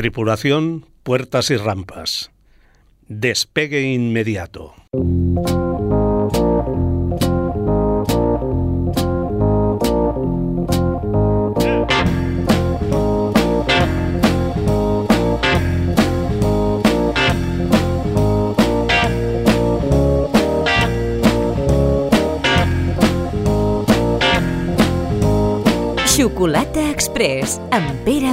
Tripulación, puertas y rampas. Despegue inmediato. Xocolata Express amb Pere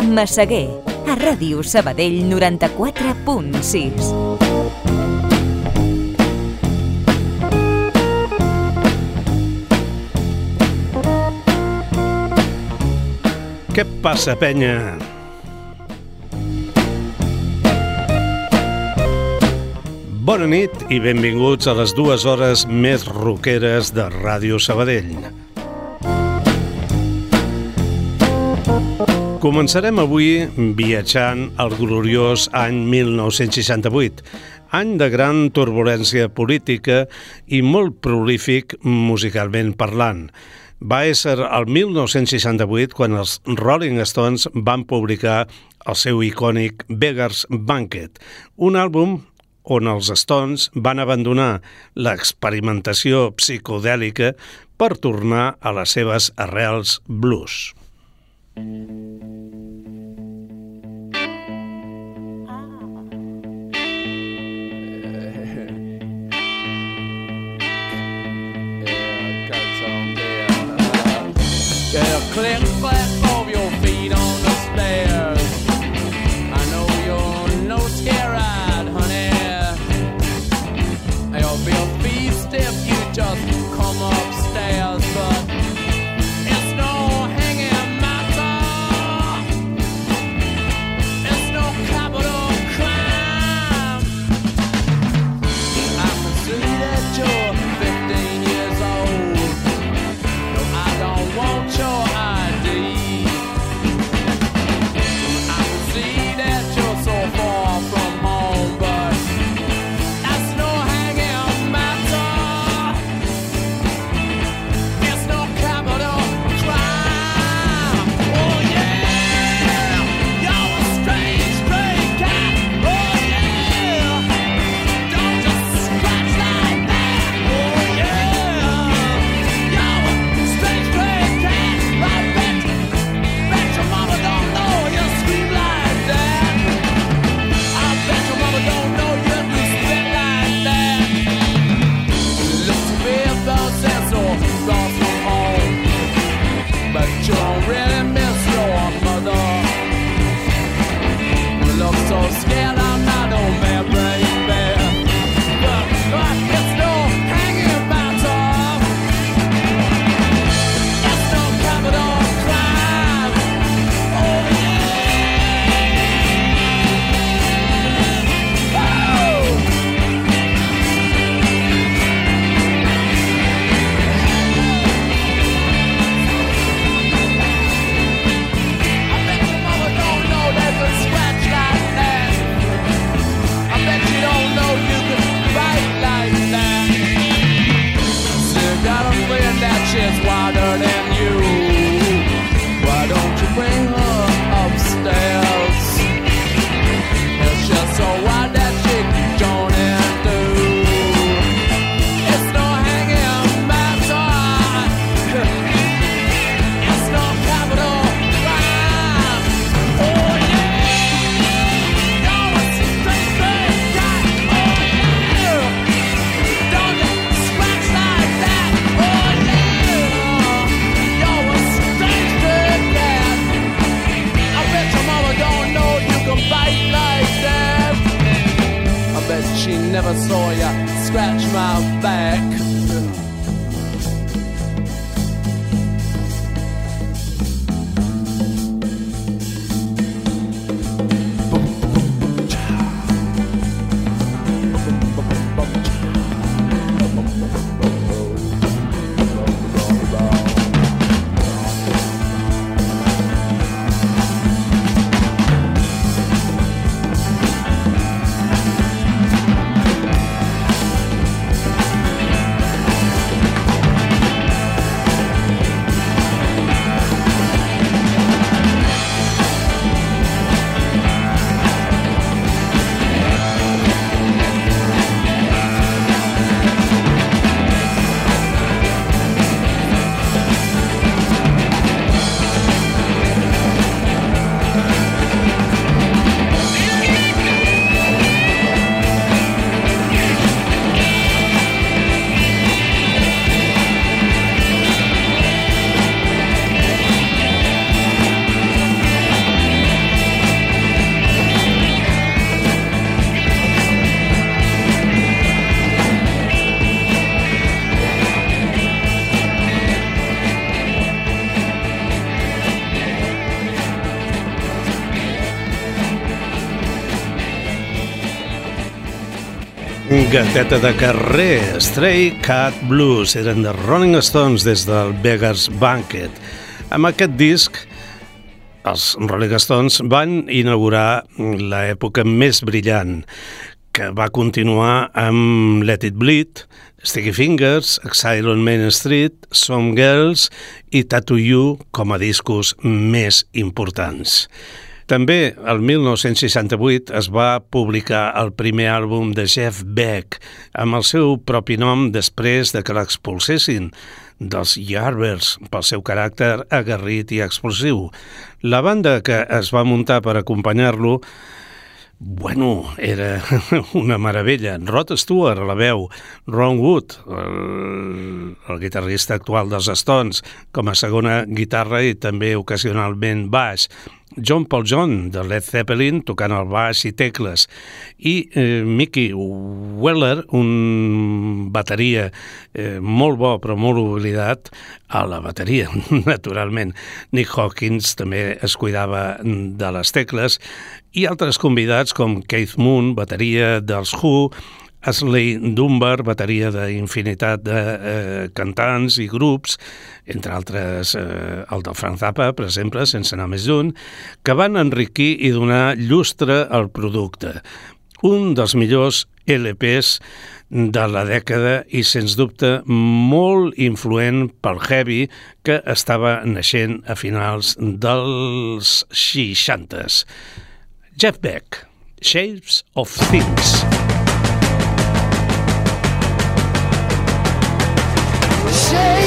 Ràdio Sabadell 94.6. Què passa, penya? Bona nit i benvinguts a les dues hores més roqueres de Ràdio Sabadell. Començarem avui viatjant al gloriós any 1968, any de gran turbulència política i molt prolífic musicalment parlant. Va ésser el 1968 quan els Rolling Stones van publicar el seu icònic Beggar's Banquet, un àlbum on els Stones van abandonar l'experimentació psicodèlica per tornar a les seves arrels blues. Thank you. cœur clair, clair, clair. Gateta de carrer, Stray Cat Blues, eren de Rolling Stones des del Beggars Banquet. Amb aquest disc, els Rolling Stones van inaugurar l'època més brillant, que va continuar amb Let It Bleed, Sticky Fingers, Exile on Main Street, Some Girls i Tattoo You com a discos més importants. També, el 1968, es va publicar el primer àlbum de Jeff Beck amb el seu propi nom després de que l'expulsessin dels Yardbirds pel seu caràcter aguerrit i explosiu. La banda que es va muntar per acompanyar-lo Bueno, era una meravella. Rod Stewart, la veu, Ron Wood, el, el guitarrista actual dels Stones, com a segona guitarra i també ocasionalment baix, John Paul John, de Led Zeppelin, tocant el baix i tecles, i eh, Mickey Weller, un bateria eh, molt bo però molt oblidat, a la bateria, naturalment. Nick Hawkins també es cuidava de les tecles, i altres convidats com Keith Moon, bateria dels Who, Ashley Dunbar, bateria d'infinitat de eh, cantants i grups, entre altres eh, el de Frank Zappa, per exemple, sense anar més lluny, que van enriquir i donar llustre al producte. Un dels millors LPs de la dècada i, sens dubte, molt influent pel heavy que estava naixent a finals dels 60s. Jeff Beck, Shapes of Things. Things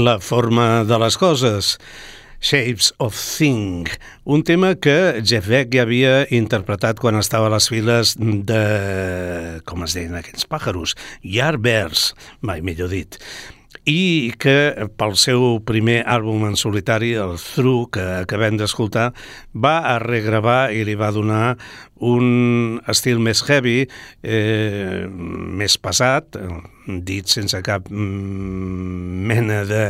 La forma de les coses. Shapes of Thing, un tema que Jeff Beck ja havia interpretat quan estava a les files de... com es deien aquests pàjaros? Yardbirds, mai millor dit i que pel seu primer àlbum en solitari, el Through, que acabem d'escoltar, va a regravar i li va donar un estil més heavy, eh, més pesat, dit sense cap mm, mena de,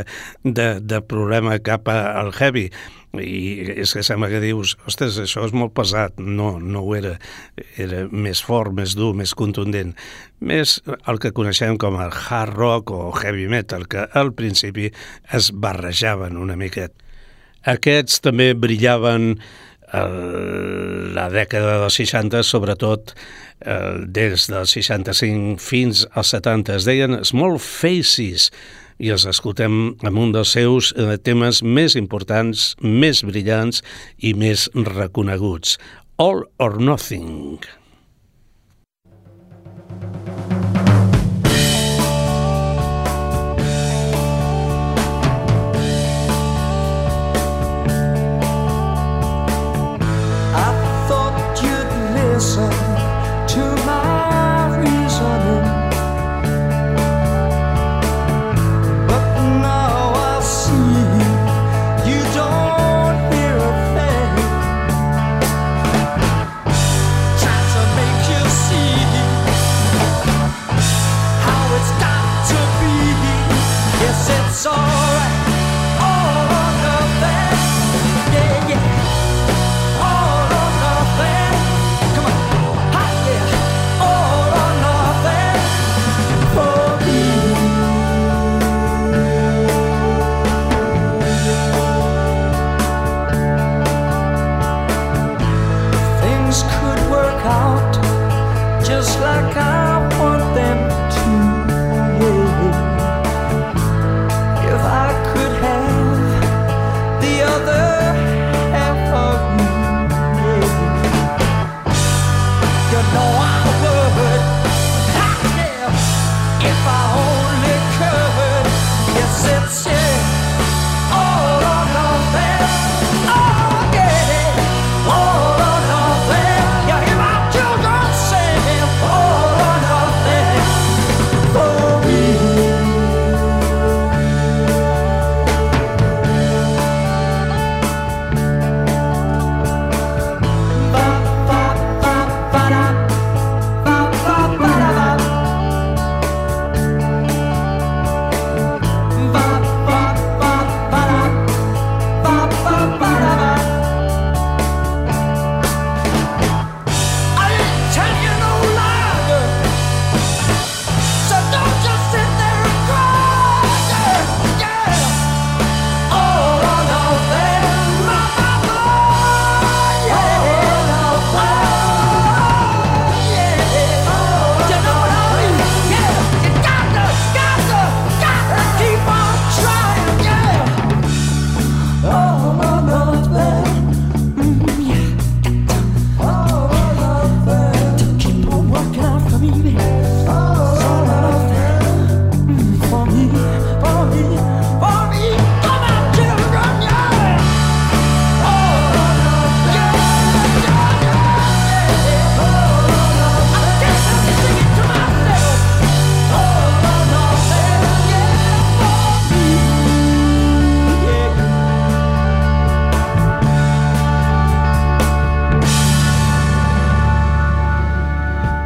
de, de problema cap al heavy, i és que sembla que dius, ostres, això és molt pesat. No, no ho era. Era més fort, més dur, més contundent. Més el que coneixem com el hard rock o heavy metal, que al principi es barrejaven una miquet. Aquests també brillaven el, la dècada dels 60, sobretot eh, des dels 65 fins als 70. Es deien Small Faces, i els escoltem amb un dels seus eh, temes més importants, més brillants i més reconeguts, All or Nothing. I thought you'd listen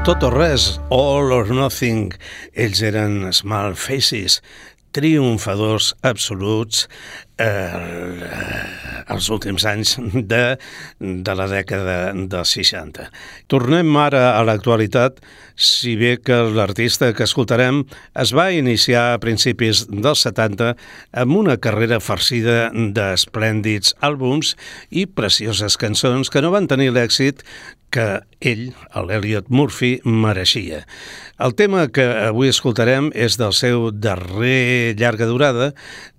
Tot o res, all or nothing, ells eren Small Faces, triomfadors absoluts eh, els últims anys de, de la dècada dels 60. Tornem ara a l'actualitat, si bé que l'artista que escoltarem es va iniciar a principis dels 70 amb una carrera farcida d'esplèndids àlbums i precioses cançons que no van tenir l'èxit que ell, l'Elliot Murphy, mereixia. El tema que avui escoltarem és del seu darrer llarga durada,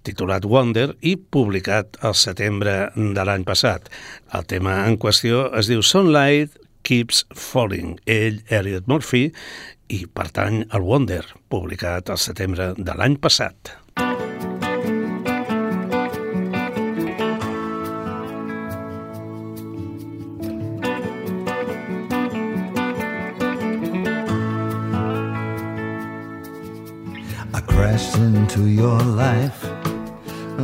titulat Wonder i publicat al setembre de l'any passat. El tema en qüestió es diu Sunlight Keeps Falling. Ell, Elliot Murphy, i pertany al Wonder, publicat al setembre de l'any passat. I crashed into your life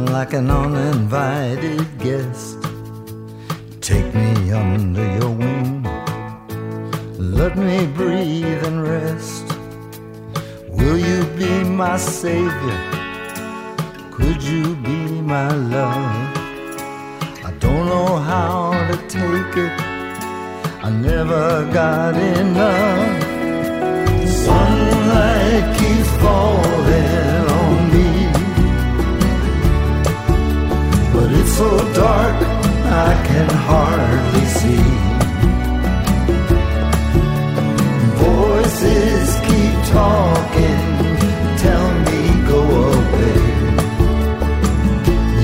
like an uninvited guest. Take me under your wing. Let me breathe and rest. Will you be my savior? Could you be my love? I don't know how to take it. I never got enough. Sunlight keeps falling so dark I can hardly see. Voices keep talking, tell me go away.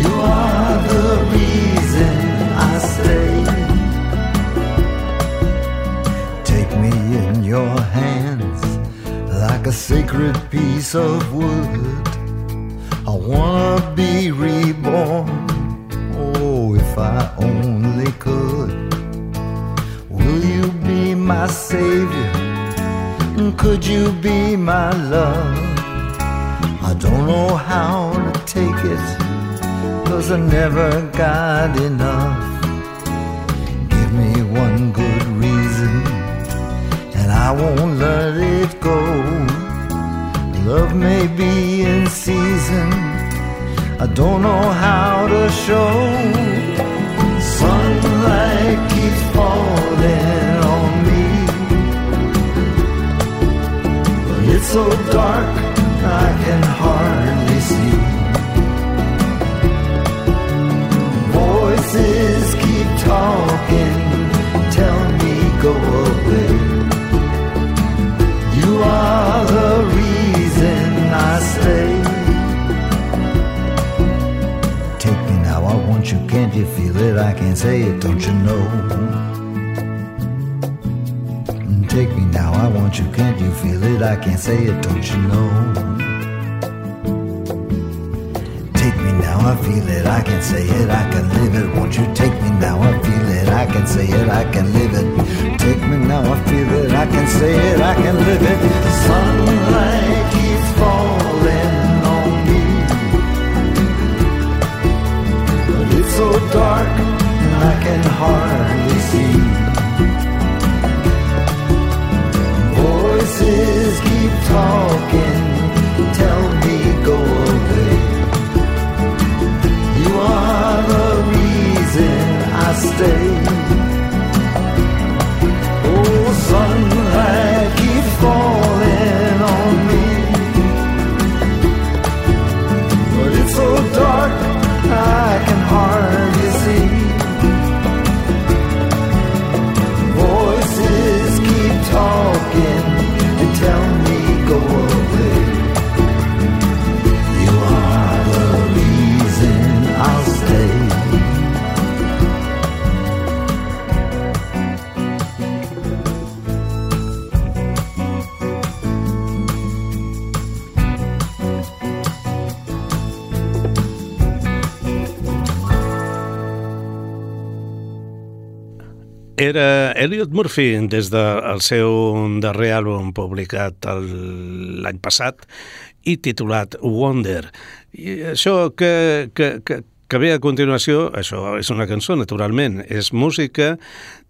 You are the reason I stay. Take me in your hands like a sacred piece of wood. I wanna be reborn. If I only could. Will you be my savior? Could you be my love? I don't know how to take it, cause I never got enough. Give me one good reason, and I won't let it go. Love may be in season, I don't know how to show. Sunlight keeps falling on me, it's so dark I can hardly see. Voices keep talking, you, can't you feel it? I can't say it, don't you know? Mm, take me now, I want you, can't you feel it? I can't say it, don't you know? Take me now, I feel it, I can say it, I can live it. Won't you take me now, I feel it, I can say it, I can live it. Take me now, I feel it, I can say it, I can live it. Sunlight keeps falling so dark and I can hardly see. Voices keep talking, tell me Elliot Murphy des del seu darrer àlbum publicat l'any passat i titulat Wonder. I això que, que, que, que ve a continuació, això és una cançó, naturalment, és música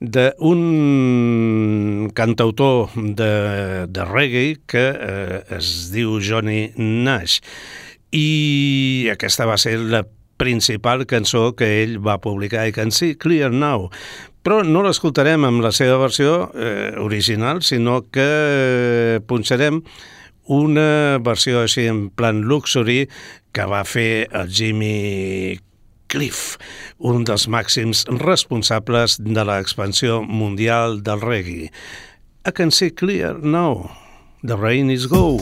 d'un cantautor de, de reggae que eh, es diu Johnny Nash i aquesta va ser la principal cançó que ell va publicar, I Can See Clear Now. Però no l'escoltarem amb la seva versió eh, original, sinó que punxarem una versió així en plan luxury que va fer el Jimmy Cliff, un dels màxims responsables de l'expansió mundial del reggae. I can see clear now. The rain is go.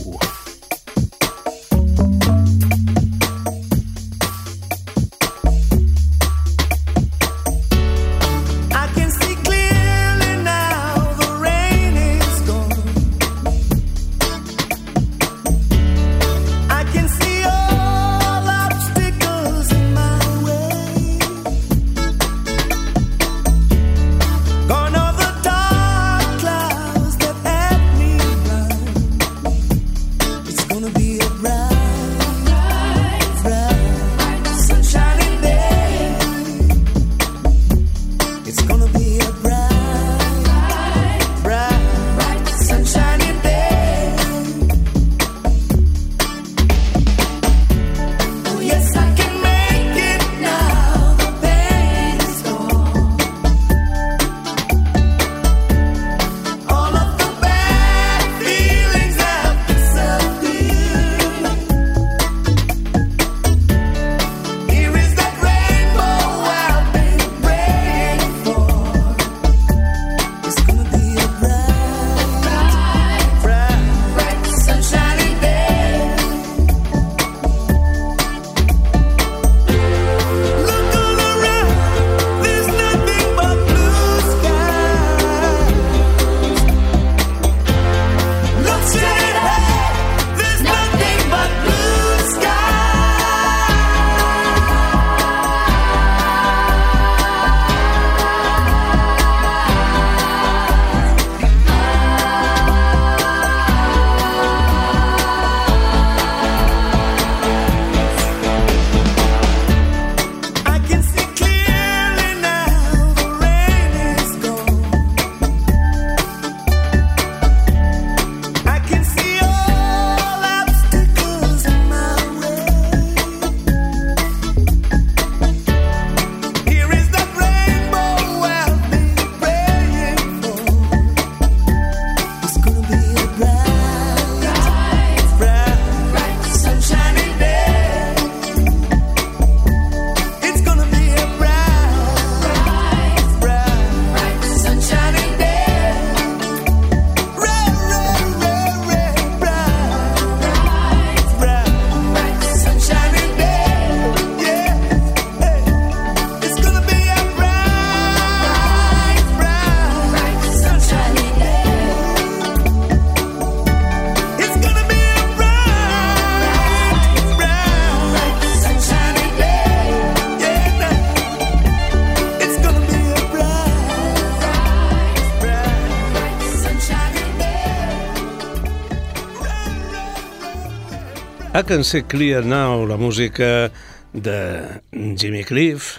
I Can See Clear Now, la música de Jimmy Cliff,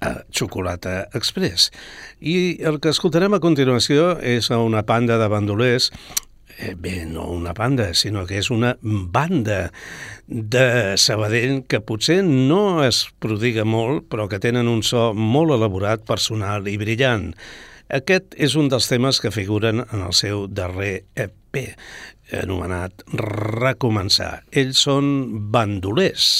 a Xocolata Express. I el que escoltarem a continuació és a una banda de bandolers eh, bé, no una banda, sinó que és una banda de Sabadell que potser no es prodiga molt, però que tenen un so molt elaborat, personal i brillant. Aquest és un dels temes que figuren en el seu darrer EP, anomenat Recomençar. Ells són bandolers.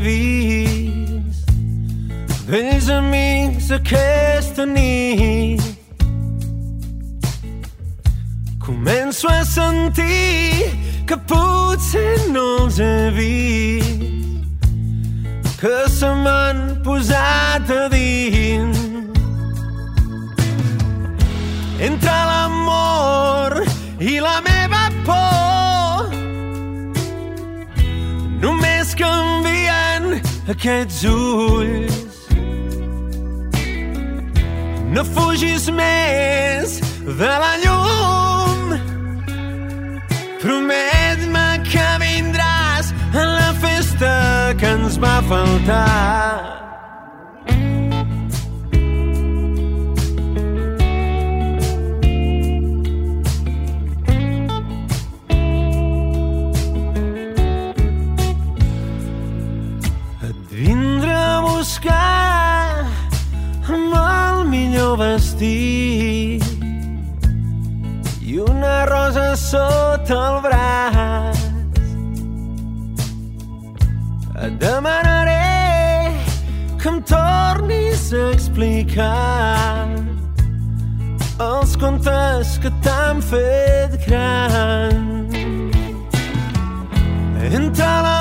Vist vells amics aquesta nit. Començo a sentir que potser no els he vist, que se m'han posat a dins aquests ulls. No fugis més de la llum. Promet-me que vindràs a la festa que ens va faltar. Vestit i una rosa sota el braç. Et demanaré que em tornis a explicar els contes que t'han fet gran entre l'amor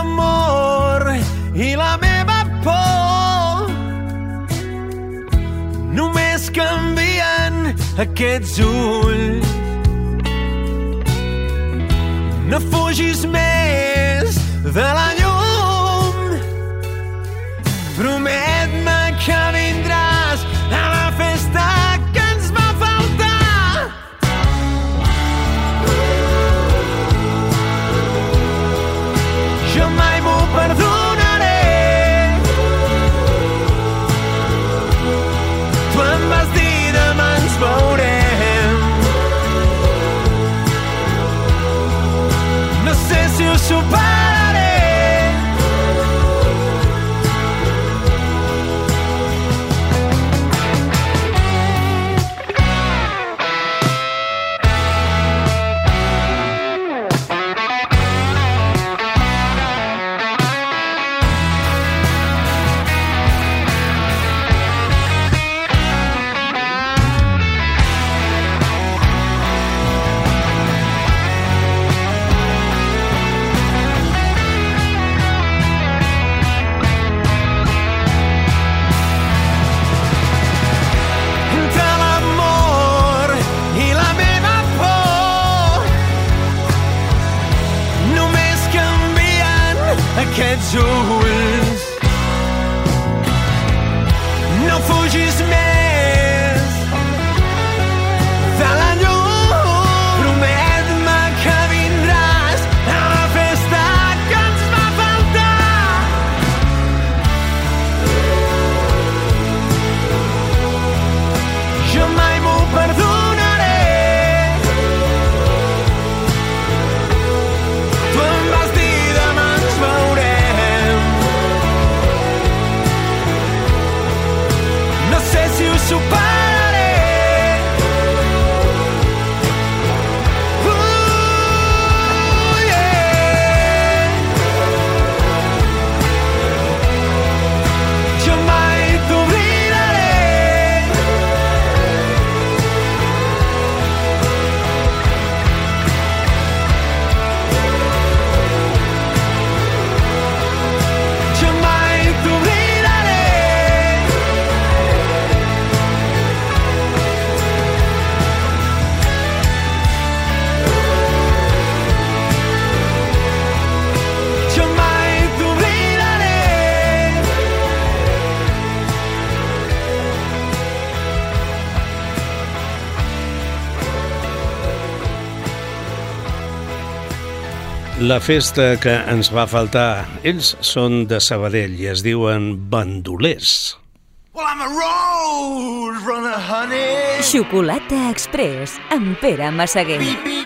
aquests ulls. No fugis més de la sé si La festa que ens va faltar, ells són de Sabadell i es diuen bandolers. Well, I'm a road runner, honey. Xocolata Express amb Pere Massaguer. Beep, beep.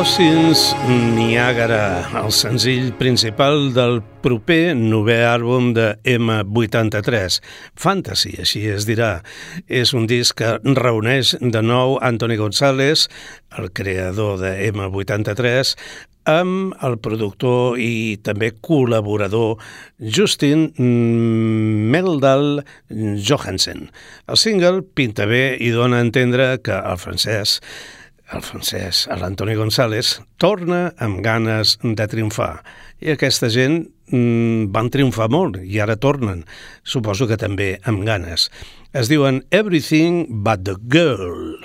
Oceans Niagara, el senzill principal del proper novè àlbum de M83. Fantasy, així es dirà. És un disc que reuneix de nou Anthony González, el creador de M83, amb el productor i també col·laborador Justin Meldal Johansen. El single pinta bé i dona a entendre que el francès el francès, l'Antoni González, torna amb ganes de triomfar. I aquesta gent mm, van triomfar molt i ara tornen. Suposo que també amb ganes. Es diuen Everything But The Girl.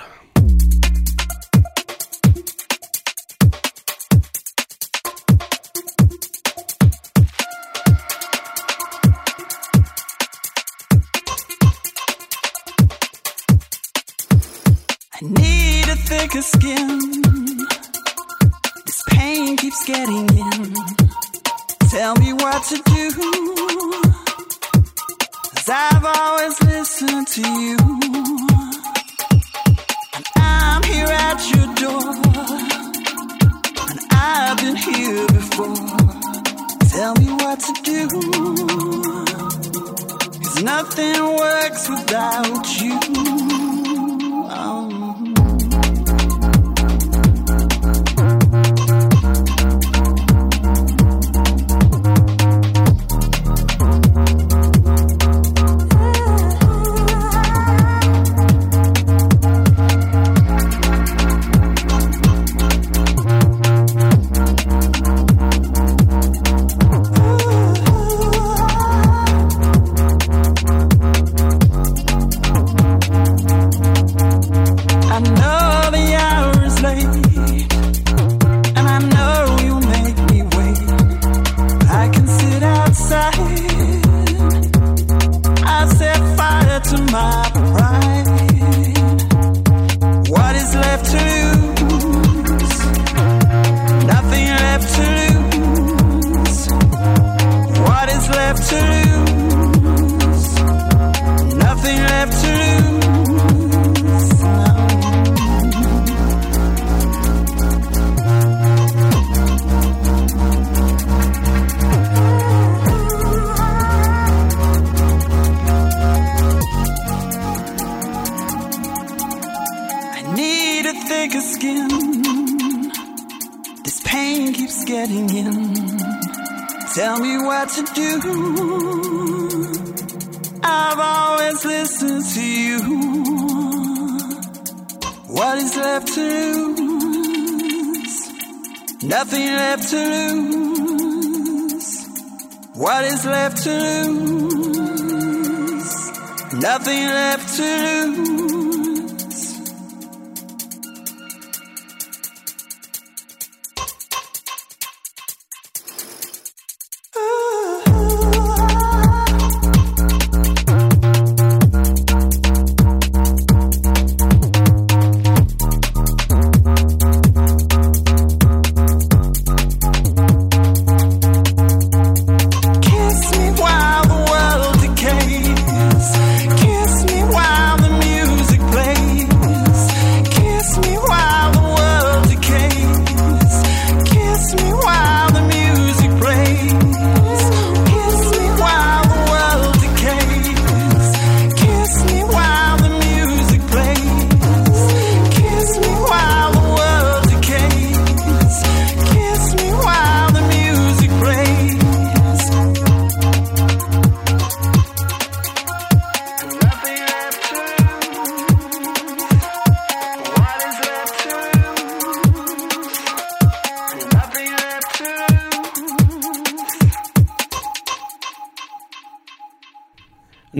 I need thicker skin. This pain keeps getting in. Tell me what to do. Cause I've always listened to you. And I'm here at your door. And I've been here before. Tell me what to do. Cause nothing works without you. Nothing left to lose.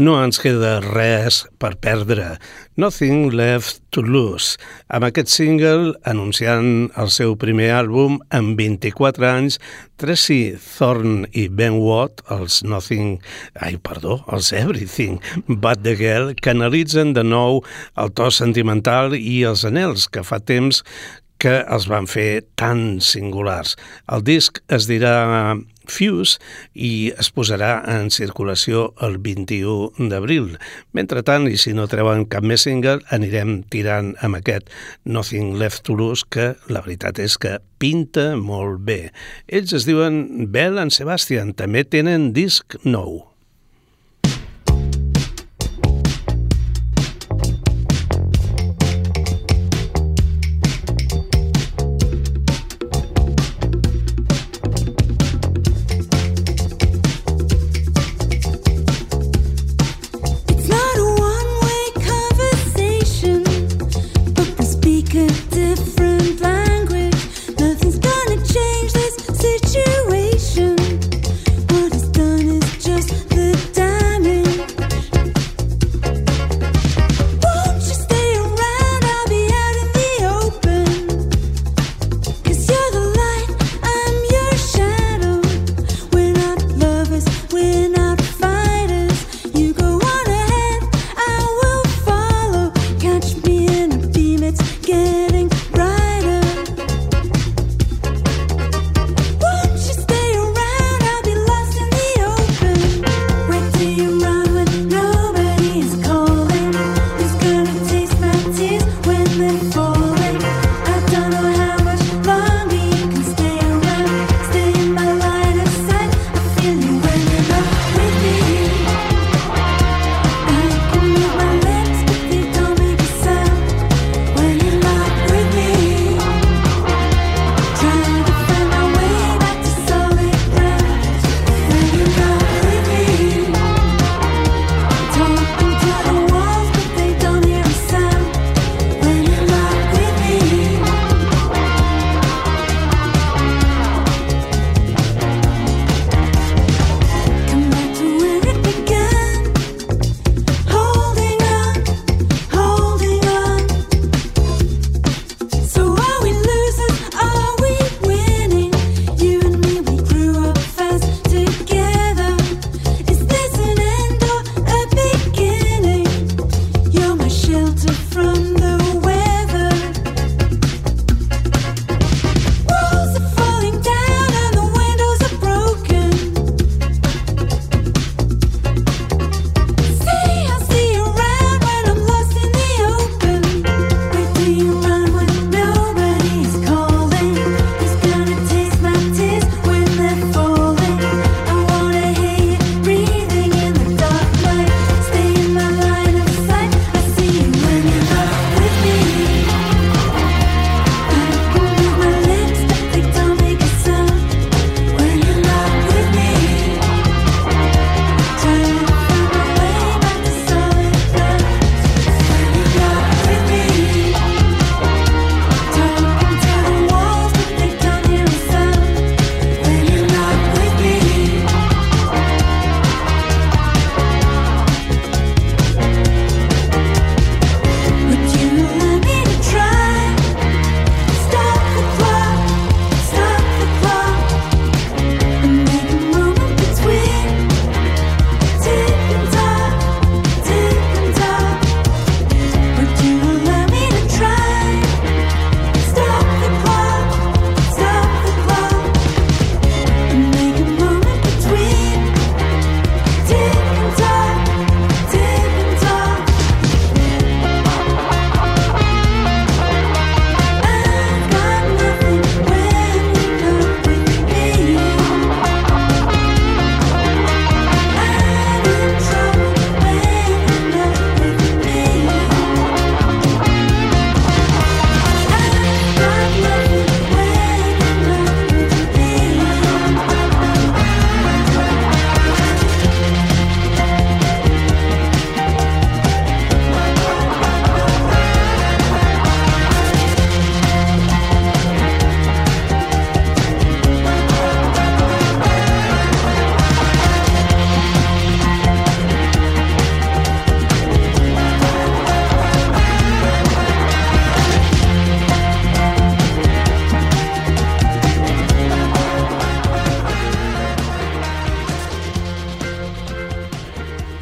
No ens queda res per perdre. Nothing Left to Lose. Amb aquest single, anunciant el seu primer àlbum amb 24 anys, Tracy Thorne i Ben Watt, els Nothing... Ai, perdó, els Everything, But the Girl, canalitzen de nou el to sentimental i els anels que fa temps que els van fer tan singulars. El disc es dirà Fuse i es posarà en circulació el 21 d'abril. Mentrestant, i si no treuen cap més single, anirem tirant amb aquest Nothing Left to Lose, que la veritat és que pinta molt bé. Ells es diuen Bell and Sebastian, també tenen disc nou.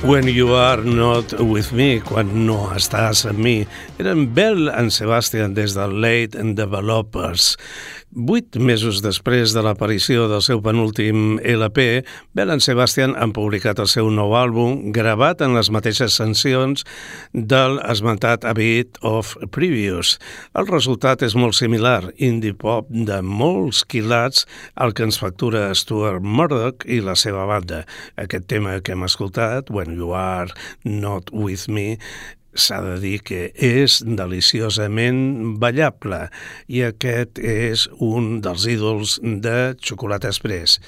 When You Are Not With Me, quan no estàs amb mi, eren Bell and Sebastian des del Late Developers. Vuit mesos després de l'aparició del seu penúltim LP, Bell and Sebastian han publicat el seu nou àlbum, gravat en les mateixes sancions del esmentat A Bit of Previous. El resultat és molt similar, indie pop de molts quilats al que ens factura Stuart Murdoch i la seva banda. Aquest tema que hem escoltat, When You Are Not With Me, s'ha de dir que és deliciosament ballable i aquest és un dels ídols de Xocolata Express,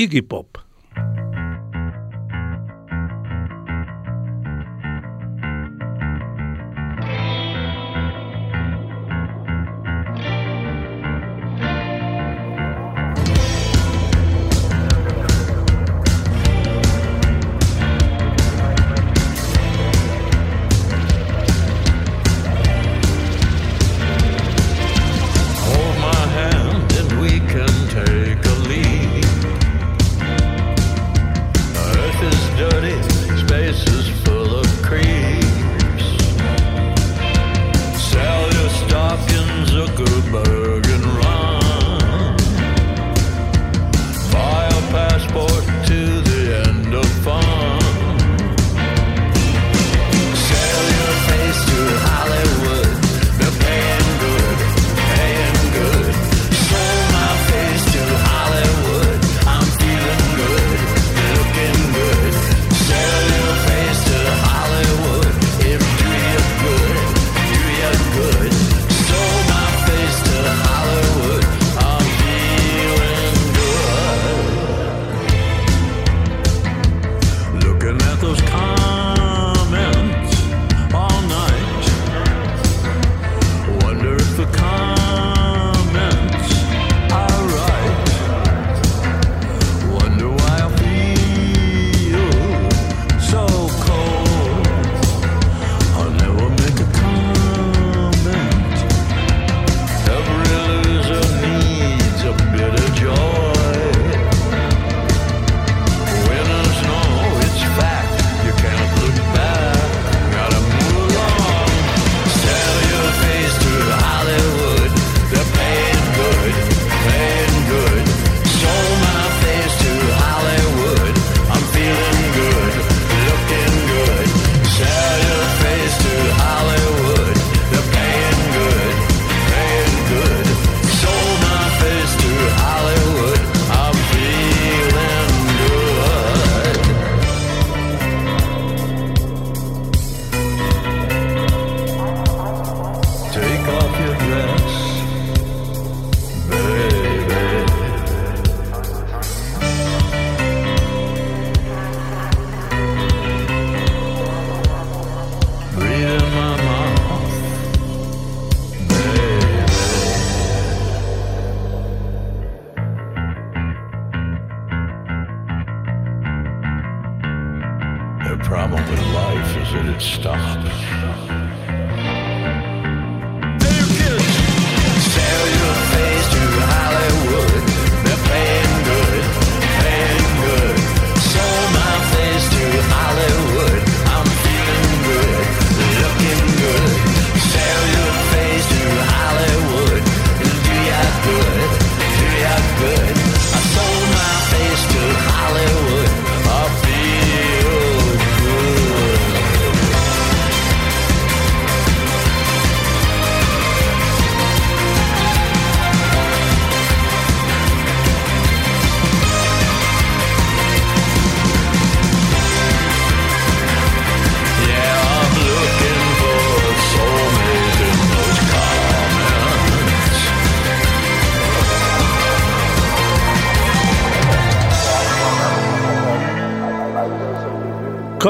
Iggy Pop. Hold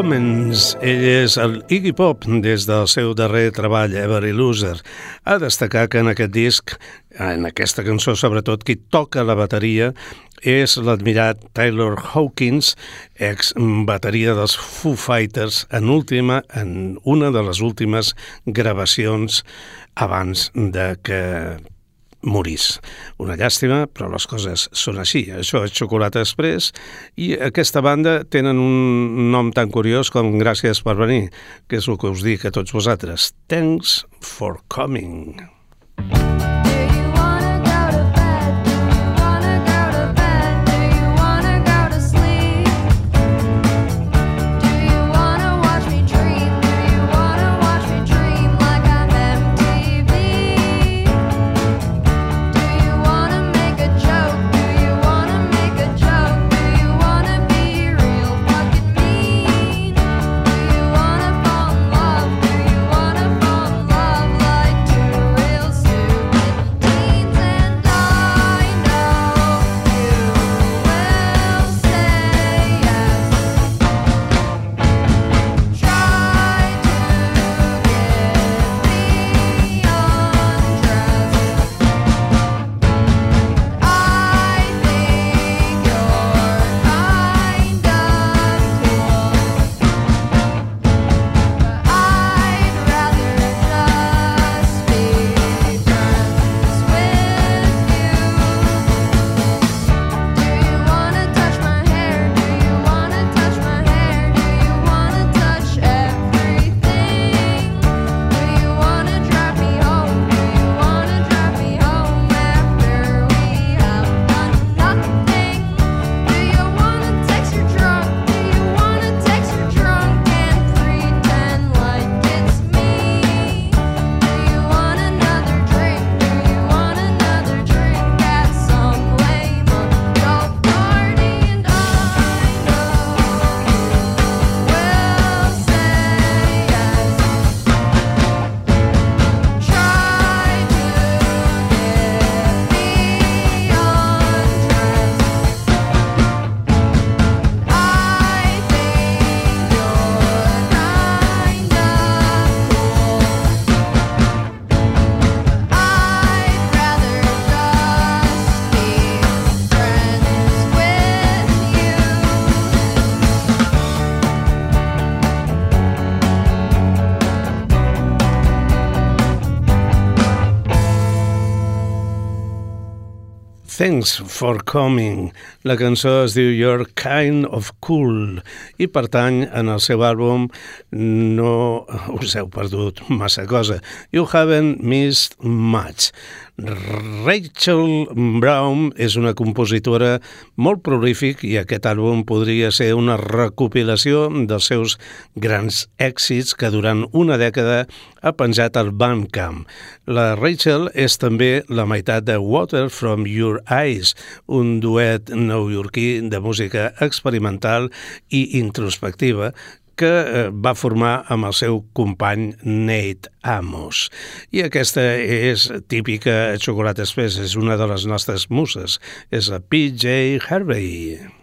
Commons, ell és el Iggy Pop des del seu darrer treball, Every Loser. A destacar que en aquest disc, en aquesta cançó sobretot, qui toca la bateria és l'admirat Taylor Hawkins, ex bateria dels Foo Fighters, en última, en una de les últimes gravacions abans de que morís. Una llàstima, però les coses són així. Això és Xocolata Express i aquesta banda tenen un nom tan curiós com Gràcies per venir, que és el que us dic a tots vosaltres. Thanks for coming. Do you Thanks for coming. La cançó es diu You're Kind of Cool i pertany en el seu àlbum No us heu perdut massa cosa. You haven't missed much. Rachel Brown és una compositora molt prolífic i aquest àlbum podria ser una recopilació dels seus grans èxits que durant una dècada ha penjat al Bandcamp. La Rachel és també la meitat de Water From Your Eyes, un duet neoyorquí de música experimental i introspectiva que eh, va formar amb el seu company Nate Amos. I aquesta és típica Xocolata Express, és una de les nostres muses, és la PJ Harvey.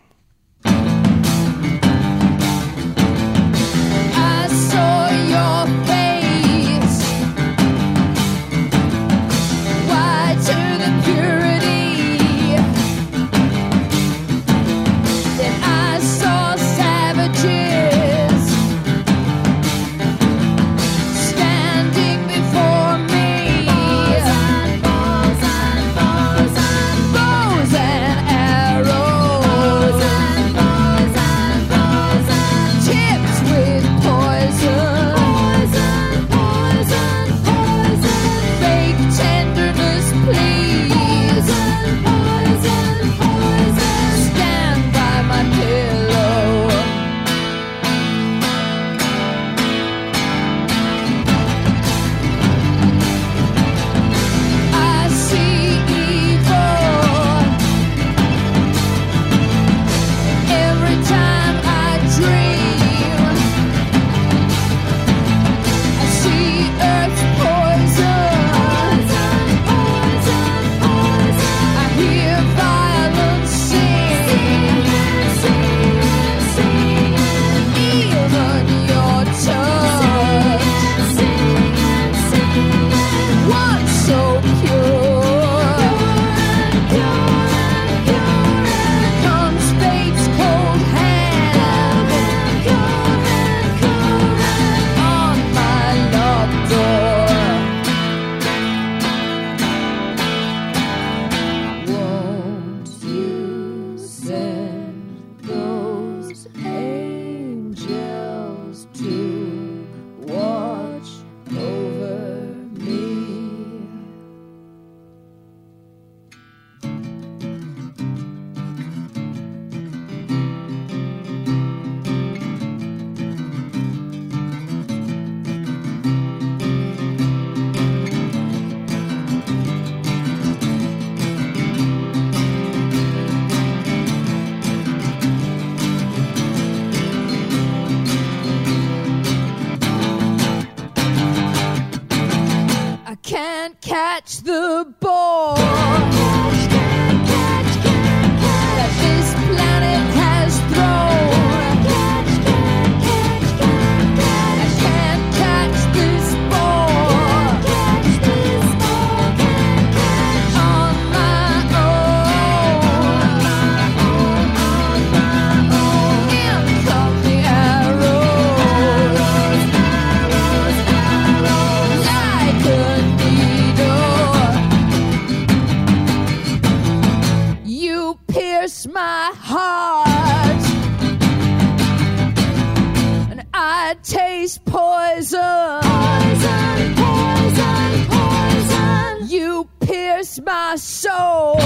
Taste poison. Poison, poison, poison. You pierce my soul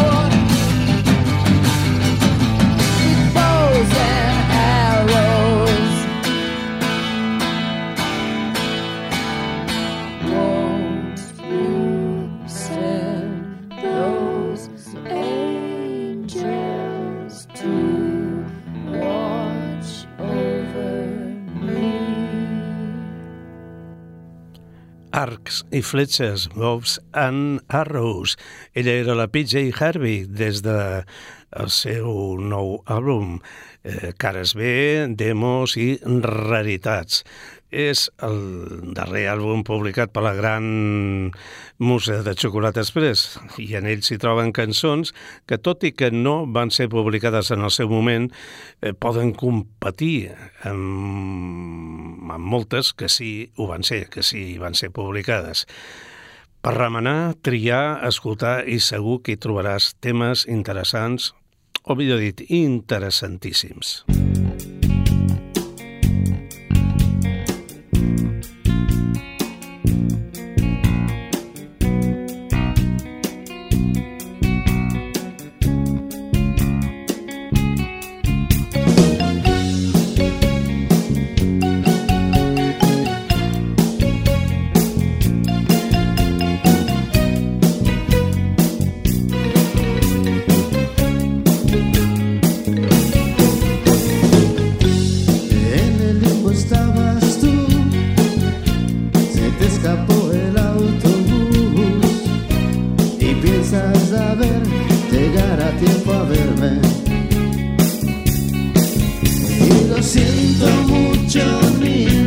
Arcs i fletxes, Bows and Arrows. Ella era la PJ Harvey des de el seu nou àlbum, eh, Cares B, Demos i Raritats. És el darrer àlbum publicat per la gran musa de Xocolata Express i en ell s'hi troben cançons que, tot i que no van ser publicades en el seu moment, eh, poden competir amb, amb moltes que sí ho van ser, que sí van ser publicades. Per remenar, triar, escoltar i segur que hi trobaràs temes interessants o millor dit, interessantíssims. empiezas a ver, llegará tiempo a verme. Y lo siento mucho, niña.